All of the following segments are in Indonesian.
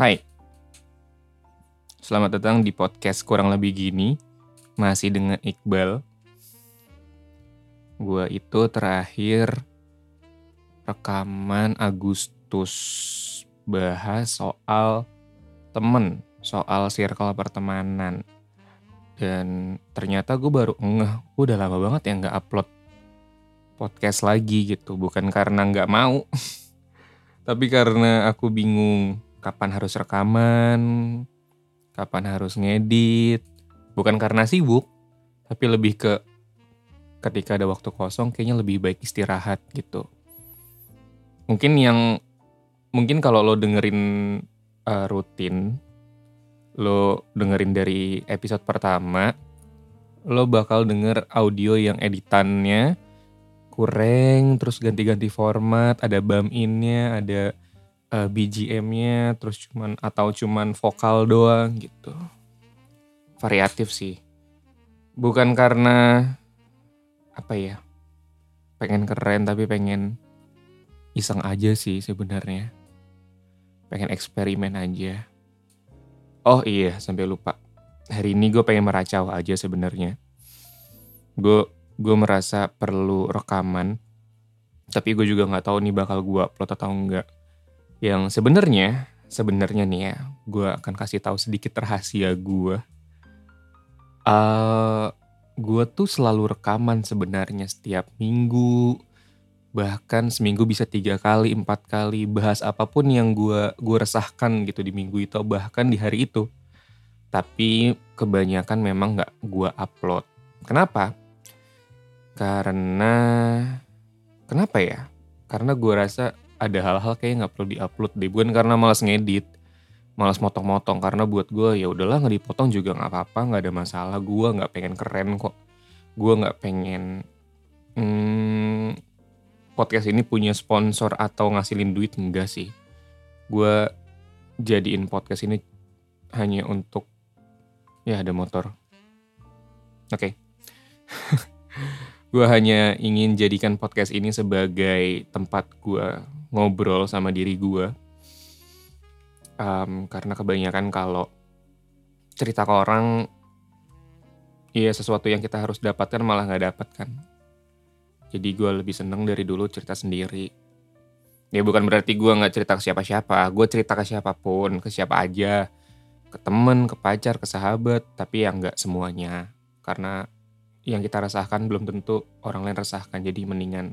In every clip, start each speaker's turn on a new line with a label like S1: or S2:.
S1: Hai, selamat datang di podcast kurang lebih gini, masih dengan Iqbal. Gua itu terakhir rekaman Agustus bahas soal temen, soal circle pertemanan. Dan ternyata gue baru ngeh, gue udah lama banget ya nggak upload podcast lagi gitu. Bukan karena nggak mau, tapi karena aku bingung kapan harus rekaman, kapan harus ngedit. Bukan karena sibuk, tapi lebih ke ketika ada waktu kosong kayaknya lebih baik istirahat gitu. Mungkin yang mungkin kalau lo dengerin uh, rutin, lo dengerin dari episode pertama, lo bakal denger audio yang editannya kurang, terus ganti-ganti format, ada bump innya, ada uh, BGM-nya, terus cuman atau cuman vokal doang gitu. Variatif sih. Bukan karena apa ya? Pengen keren tapi pengen iseng aja sih sebenarnya. Pengen eksperimen aja. Oh iya, sampai lupa. Hari ini gue pengen meracau aja sebenarnya. Gue gue merasa perlu rekaman, tapi gue juga nggak tahu nih bakal gue upload atau enggak yang sebenarnya sebenarnya nih ya gue akan kasih tahu sedikit rahasia gue uh, gue tuh selalu rekaman sebenarnya setiap minggu bahkan seminggu bisa tiga kali empat kali bahas apa pun yang gue gue resahkan gitu di minggu itu bahkan di hari itu. Tapi kebanyakan memang nggak gue upload. Kenapa? Karena kenapa ya? Karena gue rasa ada hal-hal kayak nggak perlu diupload deh. Bukan karena malas ngedit malas motong-motong. Karena buat gue ya udahlah nggak dipotong juga nggak apa-apa nggak ada masalah. Gue nggak pengen keren kok. Gue nggak pengen hmm, podcast ini punya sponsor atau ngasilin duit enggak sih. Gue jadiin podcast ini hanya untuk ya ada motor. Oke. okay. gue hanya ingin jadikan podcast ini sebagai tempat gue ngobrol sama diri gue. Um, karena kebanyakan kalau cerita ke orang, iya sesuatu yang kita harus dapatkan malah nggak dapat kan. Jadi gue lebih seneng dari dulu cerita sendiri. Ya bukan berarti gue nggak cerita ke siapa-siapa, gue cerita ke siapa pun, ke siapa aja, ke temen, ke pacar, ke sahabat, tapi yang nggak semuanya. Karena yang kita rasakan belum tentu orang lain rasakan, jadi mendingan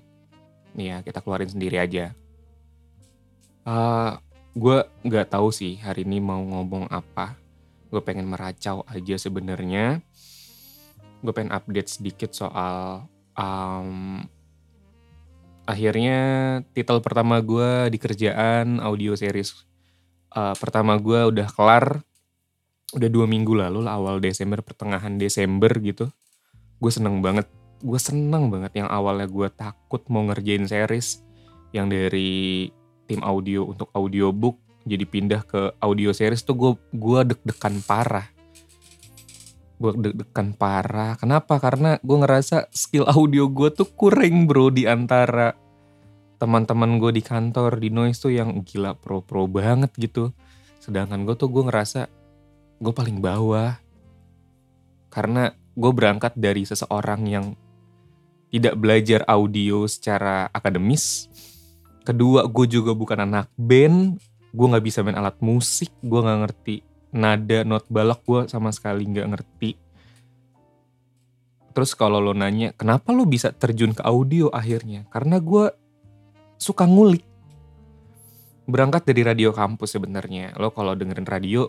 S1: ya kita keluarin sendiri aja. Uh, gue nggak tahu sih hari ini mau ngomong apa. Gue pengen meracau aja sebenarnya. Gue pengen update sedikit soal um, akhirnya titel pertama gue di kerjaan audio series uh, pertama gue udah kelar udah dua minggu lalu awal Desember pertengahan Desember gitu gue seneng banget gue seneng banget yang awalnya gue takut mau ngerjain series yang dari tim audio untuk audiobook jadi pindah ke audio series tuh gue gua deg-degan parah. Gue deg-degan parah. Kenapa? Karena gue ngerasa skill audio gue tuh kurang bro di antara teman-teman gue di kantor di noise tuh yang gila pro-pro banget gitu. Sedangkan gue tuh gue ngerasa gue paling bawah. Karena gue berangkat dari seseorang yang tidak belajar audio secara akademis Kedua, gue juga bukan anak band. Gue gak bisa main alat musik. Gue gak ngerti nada, not balok. Gue sama sekali gak ngerti. Terus kalau lo nanya, kenapa lo bisa terjun ke audio akhirnya? Karena gue suka ngulik. Berangkat dari radio kampus sebenarnya. Lo kalau dengerin radio,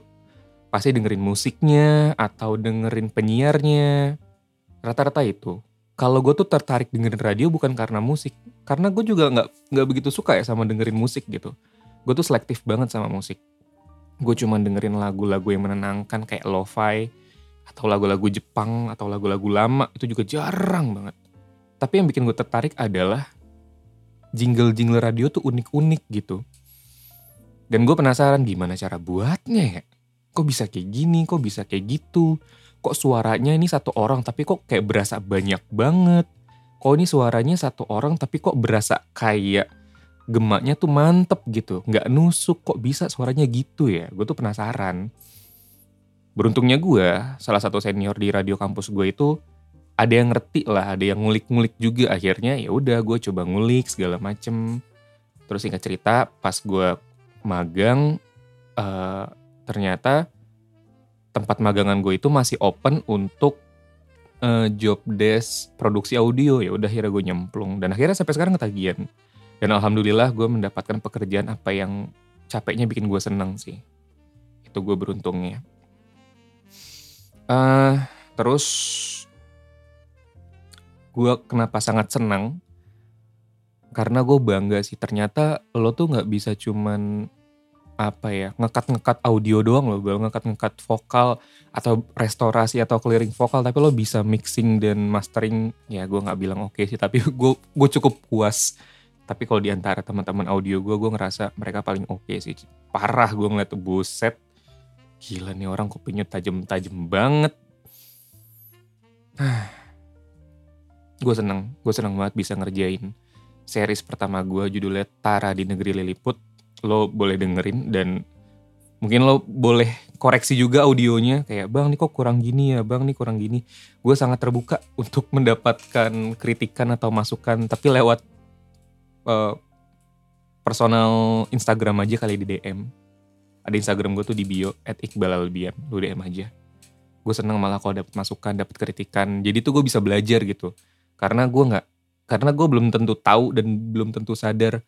S1: pasti dengerin musiknya atau dengerin penyiarnya. Rata-rata itu. Kalau gue tuh tertarik dengerin radio bukan karena musik. Karena gue juga nggak nggak begitu suka ya sama dengerin musik gitu. Gue tuh selektif banget sama musik. Gue cuma dengerin lagu-lagu yang menenangkan kayak lo-fi atau lagu-lagu Jepang atau lagu-lagu lama itu juga jarang banget. Tapi yang bikin gue tertarik adalah jingle-jingle radio tuh unik-unik gitu. Dan gue penasaran gimana cara buatnya ya kok bisa kayak gini kok bisa kayak gitu kok suaranya ini satu orang tapi kok kayak berasa banyak banget. Kok ini suaranya satu orang tapi kok berasa kayak gemaknya tuh mantep gitu. Nggak nusuk kok bisa suaranya gitu ya. Gue tuh penasaran. Beruntungnya gue, salah satu senior di radio kampus gue itu ada yang ngerti lah, ada yang ngulik-ngulik juga akhirnya ya udah gue coba ngulik segala macem. Terus singkat cerita pas gue magang uh, ternyata tempat magangan gue itu masih open untuk uh, job desk produksi audio. Ya udah akhirnya gue nyemplung. Dan akhirnya sampai sekarang ketagihan. Dan alhamdulillah gue mendapatkan pekerjaan apa yang capeknya bikin gue seneng sih. Itu gue beruntungnya. Uh, terus gue kenapa sangat senang karena gue bangga sih. Ternyata lo tuh nggak bisa cuman apa ya ngekat-ngekat audio doang lo belum ngekat-ngekat vokal atau restorasi atau clearing vokal tapi lo bisa mixing dan mastering. Ya gue nggak bilang oke okay sih tapi gue gue cukup puas. Tapi kalau di antara teman-teman audio gue gue ngerasa mereka paling oke okay sih. Parah gue ngeliat buset. Gila nih orang kopinya tajam-tajam banget. Gue seneng gue seneng banget bisa ngerjain series pertama gue judulnya Tara di Negeri Liliput lo boleh dengerin dan mungkin lo boleh koreksi juga audionya kayak bang nih kok kurang gini ya? Bang nih kurang gini. Gue sangat terbuka untuk mendapatkan kritikan atau masukan tapi lewat uh, personal Instagram aja kali di DM ada Instagram gue tuh di bio at Iqbal Albian lo DM aja. Gue seneng malah kalau dapet masukan dapet kritikan. Jadi tuh gue bisa belajar gitu. Karena gue nggak karena gue belum tentu tahu dan belum tentu sadar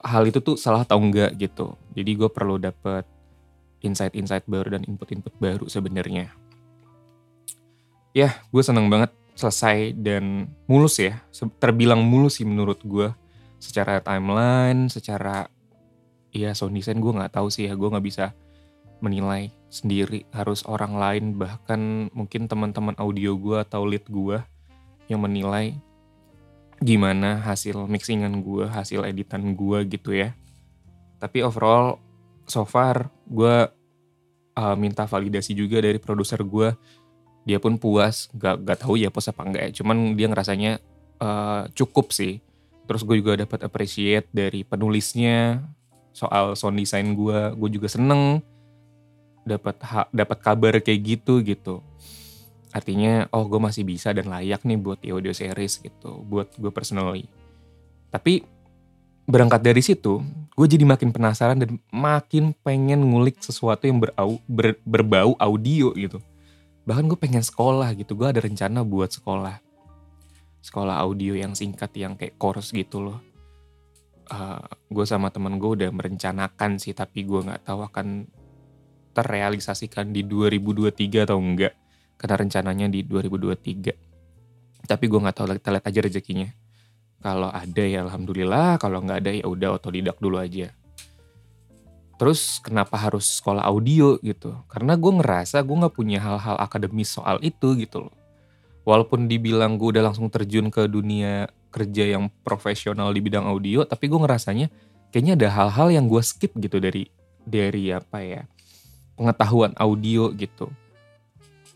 S1: hal itu tuh salah atau enggak gitu. Jadi gue perlu dapet insight-insight baru dan input-input baru sebenarnya. Ya gue seneng banget selesai dan mulus ya. Terbilang mulus sih menurut gue secara timeline secara ya sound design gue nggak tahu sih ya. Gue nggak bisa menilai sendiri. Harus orang lain bahkan mungkin teman-teman audio gue atau lead gue yang menilai gimana hasil mixingan gue hasil editan gue gitu ya. Tapi overall so far gue uh, minta validasi juga dari produser gue dia pun puas gak, gak tahu ya puas apa enggak ya. Cuman dia ngerasanya uh, cukup sih. Terus gue juga dapat appreciate dari penulisnya soal sound design gue gue juga seneng dapat dapat kabar kayak gitu gitu artinya oh gue masih bisa dan layak nih buat di audio series gitu buat gue personally. Tapi berangkat dari situ gue jadi makin penasaran dan makin pengen ngulik sesuatu yang berau, ber, berbau audio gitu. Bahkan gue pengen sekolah gitu gue ada rencana buat sekolah. Sekolah audio yang singkat yang kayak course gitu loh. Uh, gue sama temen gue udah merencanakan sih tapi gue nggak tahu akan terrealisasikan di 2023 atau enggak karena rencananya di 2023 tapi gue nggak tahu kita lihat aja rezekinya. Kalau ada ya alhamdulillah kalau nggak ada ya udah otodidak dulu aja. Terus kenapa harus sekolah audio gitu? Karena gue ngerasa gue nggak punya hal-hal akademis soal itu gitu loh. Walaupun dibilang gue udah langsung terjun ke dunia kerja yang profesional di bidang audio tapi gue ngerasanya kayaknya ada hal-hal yang gue skip gitu dari dari apa ya pengetahuan audio gitu.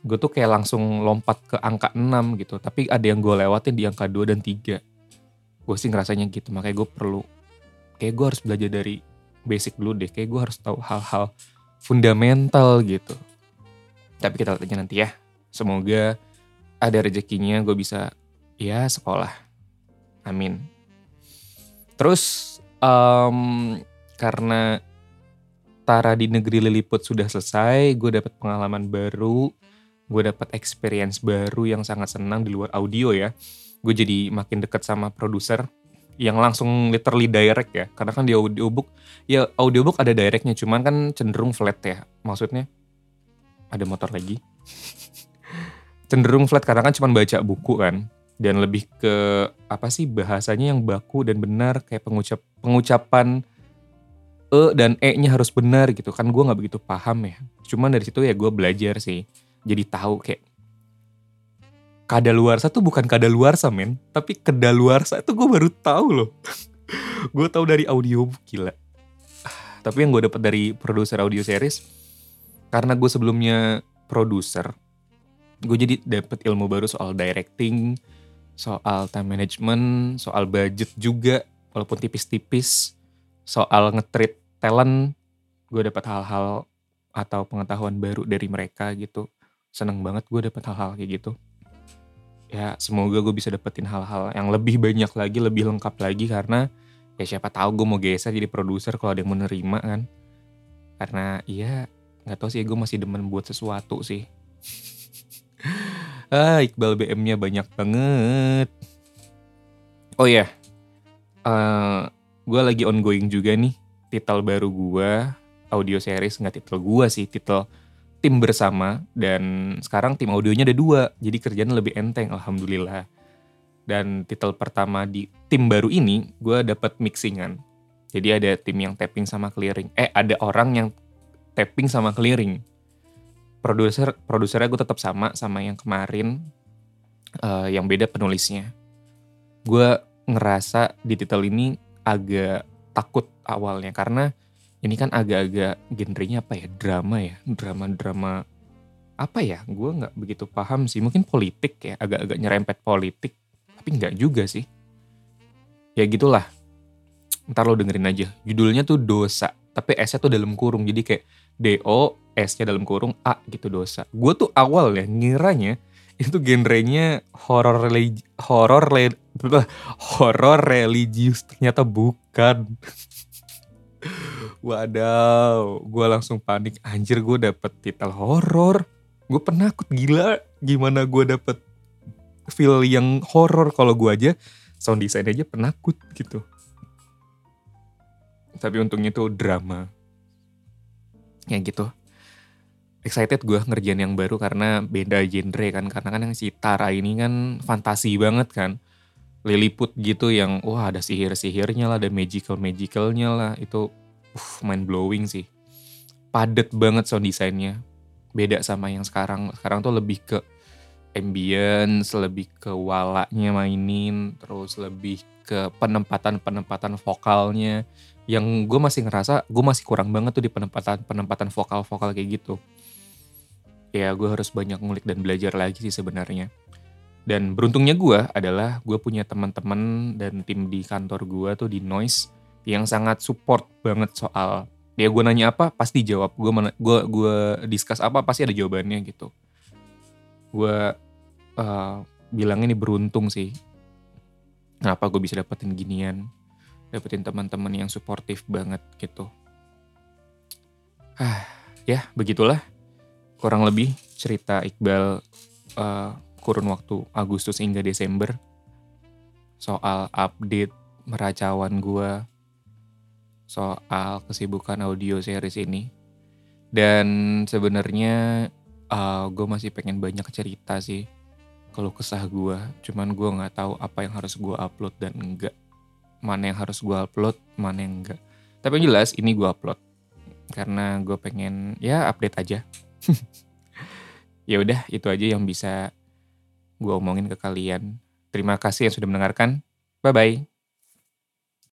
S1: Gue tuh kayak langsung lompat ke angka 6 gitu. Tapi ada yang gue lewatin di angka 2 dan 3. Gue sih ngerasanya gitu. Makanya gue perlu, kayak gue harus belajar dari basic dulu deh. Kayak gue harus tahu hal-hal fundamental gitu. Tapi kita lihat aja nanti ya. Semoga ada rezekinya gue bisa ya sekolah. Amin. Terus um, karena Tara di negeri Liliput sudah selesai, gue dapat pengalaman baru, gue dapat experience baru yang sangat senang di luar audio ya. Gue jadi makin dekat sama produser yang langsung literally direct ya. Karena kan di audiobook, ya audiobook ada directnya, cuman kan cenderung flat ya. Maksudnya, ada motor lagi. cenderung flat karena kan cuma baca buku kan. Dan lebih ke apa sih bahasanya yang baku dan benar kayak pengucap pengucapan E dan E-nya harus benar gitu kan gue nggak begitu paham ya cuman dari situ ya gue belajar sih jadi tahu kayak kada luar satu bukan kada luar men. Tapi luar itu gue baru tahu loh. Gue tahu dari audio gila. Tapi yang gue dapat dari produser audio series karena gue sebelumnya produser gue jadi dapat ilmu baru soal directing soal time management soal budget juga walaupun tipis-tipis soal ngetrit talent, gue dapat hal-hal atau pengetahuan baru dari mereka gitu. Seneng banget gue dapat hal-hal kayak gitu. Ya semoga gue bisa dapetin hal-hal yang lebih banyak lagi, lebih lengkap lagi karena ya siapa tahu gue mau geser jadi produser kalau ada yang menerima kan. Karena iya nggak tahu sih gue masih demen buat sesuatu sih. ah Iqbal BM-nya banyak banget. Oh ya, yeah. uh, gue lagi ongoing juga nih titel baru gue audio series nggak titel gue sih titel tim bersama dan sekarang tim audionya ada dua jadi kerjaan lebih enteng alhamdulillah. Dan titel pertama di tim baru ini gue dapat mixingan. Jadi ada tim yang tapping sama clearing. Eh ada orang yang tapping sama clearing. Produser produsernya gue tetap sama sama yang kemarin uh, yang beda penulisnya. Gue ngerasa di titel ini agak takut awalnya karena ini kan agak-agak genrenya apa ya? Drama ya? Drama-drama apa ya? Gue nggak begitu paham sih. Mungkin politik ya? Agak-agak nyerempet politik. Tapi nggak juga sih. Ya gitulah. Ntar lo dengerin aja. Judulnya tuh dosa tapi S-nya tuh dalam kurung. Jadi kayak D-O S-nya dalam kurung A gitu dosa. Gue tuh awal ya ngiranya itu genrenya horor religi horor horor religius. Ternyata bukan Wadaw, gue langsung panik. Anjir gue dapet titel horor. Gue penakut gila. Gimana gue dapet feel yang horor kalau gue aja sound design aja penakut gitu. Tapi untungnya itu drama. Ya gitu. Excited gue ngerjain yang baru karena beda genre kan. Karena kan yang si Tara ini kan fantasi banget kan. Liliput gitu yang wah ada sihir-sihirnya lah, ada magical-magicalnya lah. Itu uh, mind blowing sih. Padet banget sound desainnya. Beda sama yang sekarang. Sekarang tuh lebih ke ambience, lebih ke walaknya mainin, terus lebih ke penempatan-penempatan vokalnya. Yang gue masih ngerasa gue masih kurang banget tuh di penempatan-penempatan vokal-vokal kayak gitu. Ya gue harus banyak ngulik dan belajar lagi sih sebenarnya. Dan beruntungnya gue adalah gue punya teman-teman dan tim di kantor gue tuh di Noise yang sangat support banget soal ya gue nanya apa pasti jawab. Gue gue gue discuss apa pasti ada jawabannya gitu. Gue uh, bilang ini beruntung sih. Kenapa gue bisa dapetin ginian? Dapetin teman-teman yang suportif banget gitu. Ah ya begitulah. Kurang lebih cerita Iqbal uh, kurun waktu Agustus hingga Desember soal update meracawan gue soal kesibukan audio series ini. Dan sebenarnya uh, gue masih pengen banyak cerita sih kalau kesah gue. Cuman gue nggak tahu apa yang harus gue upload dan enggak. Mana yang harus gue upload, mana yang enggak. Tapi yang jelas ini gue upload karena gue pengen ya update aja. ya udah itu aja yang bisa gue omongin ke kalian. Terima kasih yang sudah mendengarkan. Bye bye.